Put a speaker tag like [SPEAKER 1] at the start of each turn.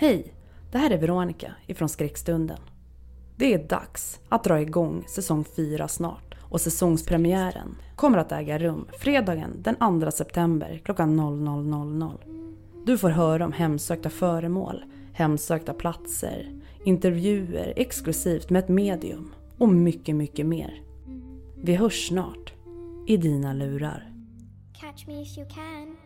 [SPEAKER 1] Hej! Det här är Veronica ifrån Skräckstunden. Det är dags att dra igång säsong 4 snart och säsongspremiären kommer att äga rum fredagen den 2 september klockan 00.00. Du får höra om hemsökta föremål, hemsökta platser, intervjuer exklusivt med ett medium och mycket, mycket mer. Vi hörs snart i dina lurar.
[SPEAKER 2] Catch me if you can.